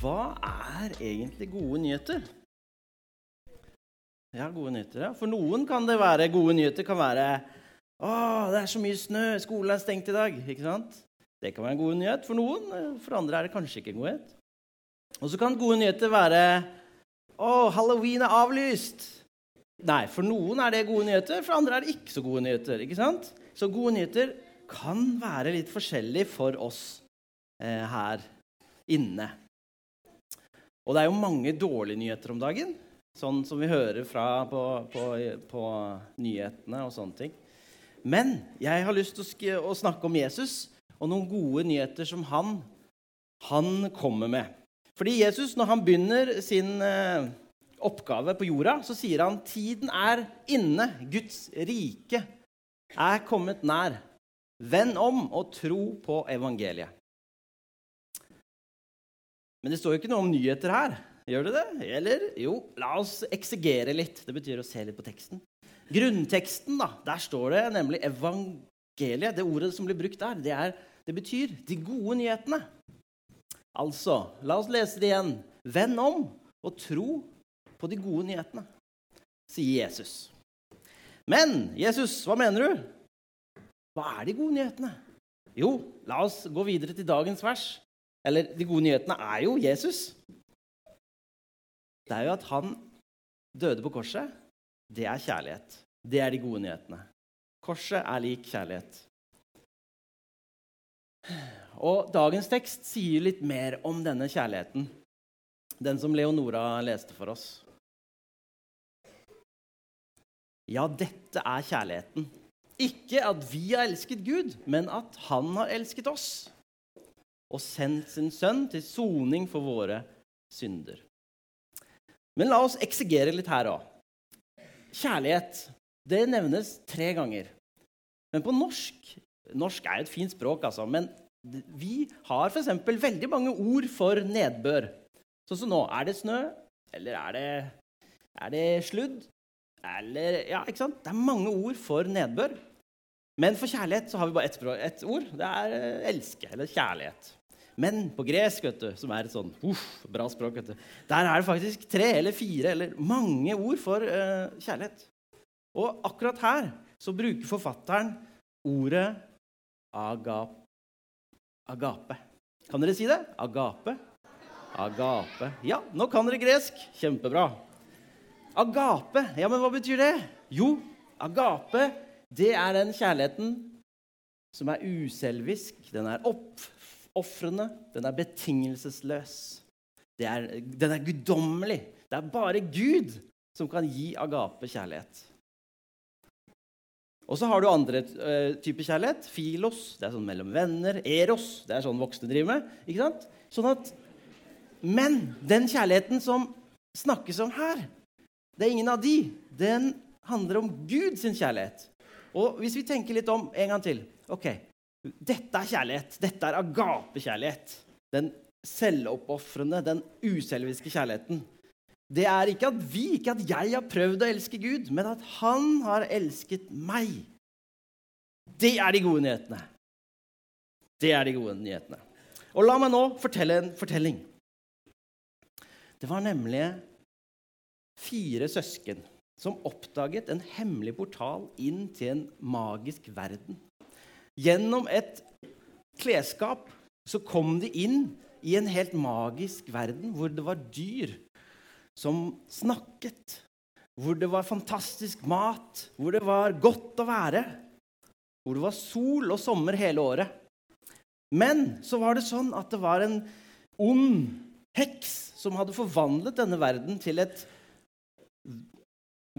hva er egentlig gode nyheter? Ja, gode nyheter. ja. For noen kan det være gode nyheter kan være Å, det er så mye snø, skolen er stengt i dag. ikke sant? Det kan være en god nyhet for noen. For andre er det kanskje ikke en godhet. Og så kan gode nyheter være Å, halloween er avlyst. Nei, for noen er det gode nyheter, for andre er det ikke så gode nyheter. ikke sant? Så gode nyheter kan være litt forskjellig for oss eh, her inne. Og det er jo mange dårlige nyheter om dagen, sånn som vi hører fra på, på, på nyhetene og sånne ting. Men jeg har lyst til å, snakke om Jesus og noen gode nyheter som han, han kommer med. Fordi Jesus, når han begynner sin eh, oppgave på jorda, så sier han tiden er inne. Guds rike er kommet nær. Vend om og tro på evangeliet. Men det står jo ikke noe om nyheter her. Gjør det det? Eller jo, la oss eksegere litt. Det betyr å se litt på teksten. Grunnteksten, da, der står det nemlig evangeliet. Det ordet som blir brukt der, det, er, det betyr de gode nyhetene. Altså, la oss lese det igjen. Vend om og tro på de gode nyhetene, sier Jesus. Men Jesus, hva mener du? Hva er de gode nyhetene? Jo, la oss gå videre til dagens vers. Eller de gode nyhetene er jo Jesus. Det er jo at han døde på korset. Det er kjærlighet. Det er de gode nyhetene. Korset er lik kjærlighet. Og dagens tekst sier litt mer om denne kjærligheten. Den som Leonora leste for oss. Ja, dette er kjærligheten. Ikke at vi har elsket Gud, men at Han har elsket oss og sendt sin sønn til soning for våre synder. Men la oss eksegere litt her òg. Kjærlighet det nevnes tre ganger. Men på norsk Norsk er et fint språk, altså, men vi har f.eks. veldig mange ord for nedbør. Sånn som nå. Er det snø? Eller er det, er det sludd? Eller Ja, ikke sant? Det er mange ord for nedbør. Men for kjærlighet så har vi bare ett, et ord. Det er eh, elske, eller kjærlighet. Men på gresk, vet du, som er et sånn uff, bra språk, vet du, der er det faktisk tre eller fire eller mange ord for uh, kjærlighet. Og akkurat her så bruker forfatteren ordet agap, agape. Kan dere si det? Agape? Agape. Ja, nå kan dere gresk. Kjempebra. Agape, ja, men hva betyr det? Jo, agape, det er den kjærligheten som er uselvisk. Den er oppofrende. Den er betingelsesløs. Er, den er guddommelig. Det er bare Gud som kan gi agape kjærlighet. Og så har du andre uh, typer kjærlighet. Filos, det er sånn mellom venner. Eros, det er sånn voksne driver med. ikke sant? Sånn at, Men den kjærligheten som snakkes om her, det er ingen av de. Den handler om Guds kjærlighet. Og hvis vi tenker litt om en gang til ok, Dette er kjærlighet. Dette er agapekjærlighet. Den selvoppofrende, den uselviske kjærligheten. Det er ikke at vi, ikke at jeg har prøvd å elske Gud, men at han har elsket meg. Det er de gode nyhetene. Det er de gode nyhetene. Og la meg nå fortelle en fortelling. Det var nemlig fire søsken som oppdaget en hemmelig portal inn til en magisk verden. Gjennom et klesskap så kom de inn i en helt magisk verden hvor det var dyr som snakket, hvor det var fantastisk mat, hvor det var godt å være, hvor det var sol og sommer hele året. Men så var det sånn at det var en ond heks som hadde forvandlet denne verden til et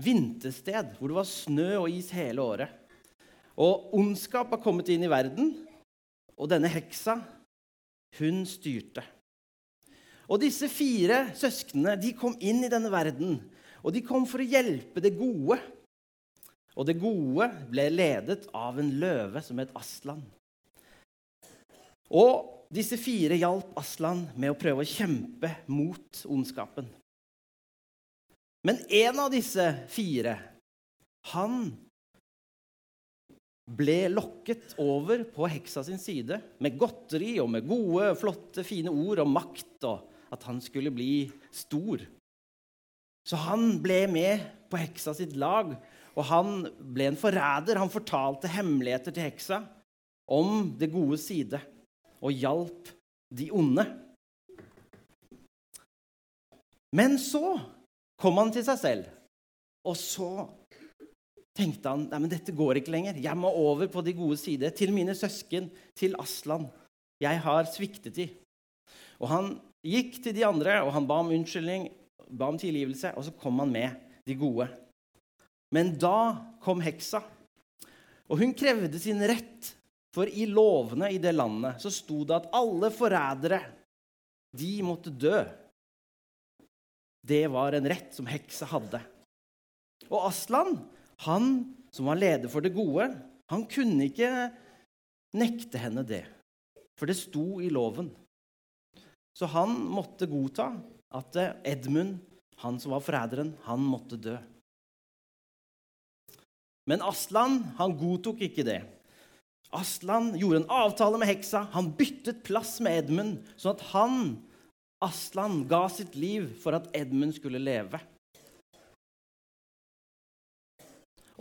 vintersted hvor det var snø og is hele året. Og ondskap har kommet inn i verden, og denne heksa, hun styrte. Og disse fire søsknene de kom inn i denne verden, og de kom for å hjelpe det gode. Og det gode ble ledet av en løve som het Aslan. Og disse fire hjalp Aslan med å prøve å kjempe mot ondskapen. Men en av disse fire, han ble lokket over på heksa sin side med godteri og med gode, flotte, fine ord og makt og at han skulle bli stor. Så han ble med på heksa sitt lag, og han ble en forræder. Han fortalte hemmeligheter til heksa om det gode side og hjalp de onde. Men så kom han til seg selv, og så tenkte han nei, men dette går ikke lenger. Jeg må over på de gode sider, til mine søsken, til Aslan. Jeg har sviktet de. Og han gikk til de andre, og han ba om unnskyldning, ba om tilgivelse, og så kom han med de gode. Men da kom heksa, og hun krevde sin rett. For i lovene i det landet så sto det at alle forrædere, de måtte dø. Det var en rett som heksa hadde. Og Aslan, han som var leder for det gode, han kunne ikke nekte henne det. For det sto i loven. Så han måtte godta at Edmund, han som var forræderen, han måtte dø. Men Aslan han godtok ikke det. Aslan gjorde en avtale med heksa. Han byttet plass med Edmund, sånn at han, Aslan, ga sitt liv for at Edmund skulle leve.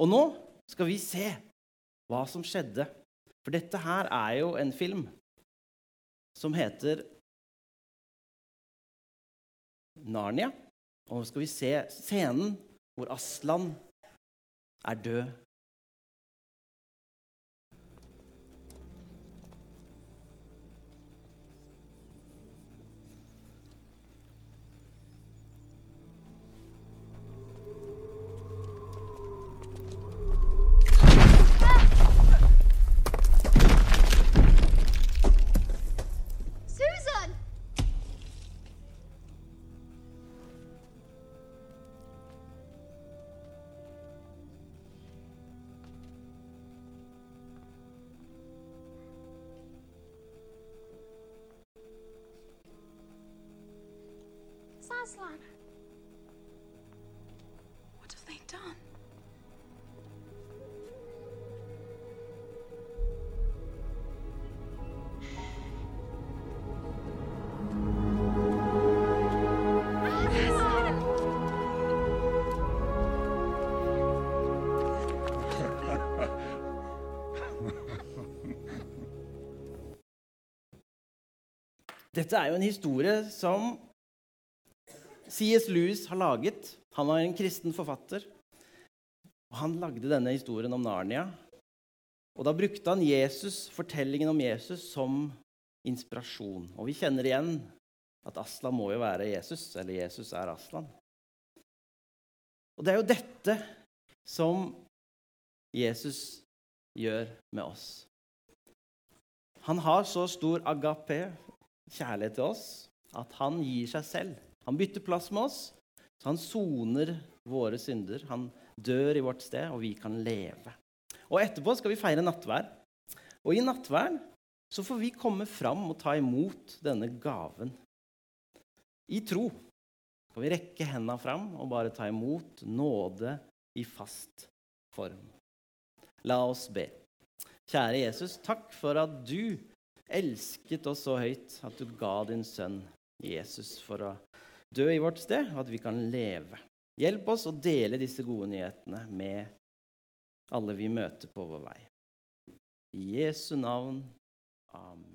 Og nå skal vi se hva som skjedde. For dette her er jo en film som heter Narnia. Og nå skal vi se scenen hvor Aslan er død Saslan. What have they done? Dette er jo en historie som C.S. Lewis har laget. Han var en kristen forfatter. Og Han lagde denne historien om Narnia. Og Da brukte han Jesus, fortellingen om Jesus som inspirasjon. Og vi kjenner igjen at Aslan må jo være Jesus, eller Jesus er Aslan. Og det er jo dette som Jesus gjør med oss. Han har så stor agape, kjærlighet til oss, at han gir seg selv. Han bytter plass med oss, så han soner våre synder. Han dør i vårt sted, og vi kan leve. Og etterpå skal vi feire nattvær. Og i nattvær så får vi komme fram og ta imot denne gaven. I tro kan vi rekke hendene fram og bare ta imot nåde i fast form. La oss be. Kjære Jesus, takk for at du elsket oss så høyt at du ga din sønn Jesus for å dø i vårt sted, og at vi kan leve. Hjelp oss å dele disse gode nyhetene med alle vi møter på vår vei. I Jesu navn. Amen.